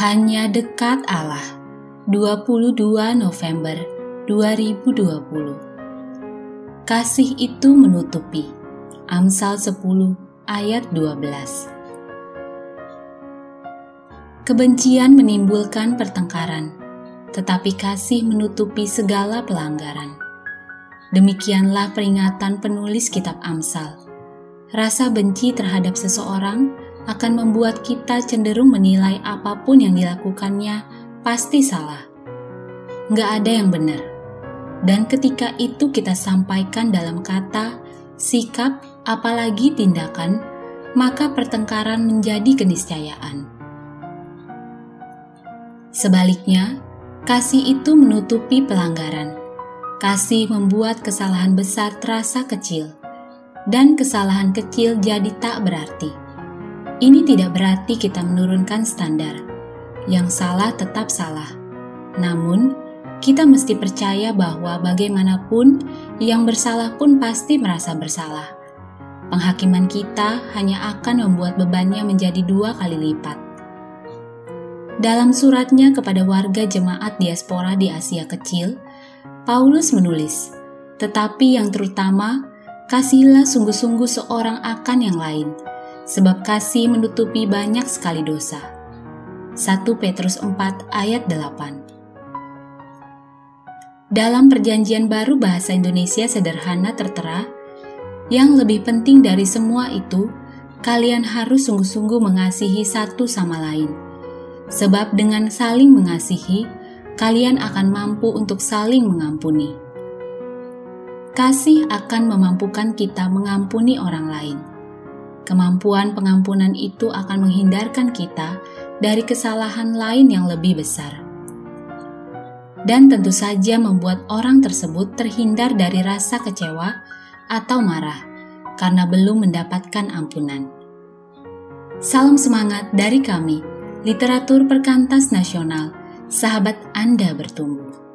Hanya dekat Allah. 22 November 2020. Kasih itu menutupi. Amsal 10 ayat 12. Kebencian menimbulkan pertengkaran, tetapi kasih menutupi segala pelanggaran. Demikianlah peringatan penulis kitab Amsal. Rasa benci terhadap seseorang akan membuat kita cenderung menilai apa pun yang dilakukannya pasti salah. Nggak ada yang benar. Dan ketika itu kita sampaikan dalam kata, sikap, apalagi tindakan, maka pertengkaran menjadi keniscayaan. Sebaliknya, kasih itu menutupi pelanggaran. Kasih membuat kesalahan besar terasa kecil, dan kesalahan kecil jadi tak berarti. Ini tidak berarti kita menurunkan standar. Yang salah tetap salah. Namun, kita mesti percaya bahwa bagaimanapun yang bersalah pun pasti merasa bersalah. Penghakiman kita hanya akan membuat bebannya menjadi dua kali lipat. Dalam suratnya kepada warga jemaat diaspora di Asia Kecil, Paulus menulis, "Tetapi yang terutama, kasihilah sungguh-sungguh seorang akan yang lain." Sebab kasih menutupi banyak sekali dosa. 1 Petrus 4 ayat 8 Dalam perjanjian baru bahasa Indonesia sederhana tertera, yang lebih penting dari semua itu, kalian harus sungguh-sungguh mengasihi satu sama lain. Sebab dengan saling mengasihi, kalian akan mampu untuk saling mengampuni. Kasih akan memampukan kita mengampuni orang lain Kemampuan pengampunan itu akan menghindarkan kita dari kesalahan lain yang lebih besar. Dan tentu saja membuat orang tersebut terhindar dari rasa kecewa atau marah karena belum mendapatkan ampunan. Salam semangat dari kami, Literatur Perkantas Nasional, sahabat Anda bertumbuh.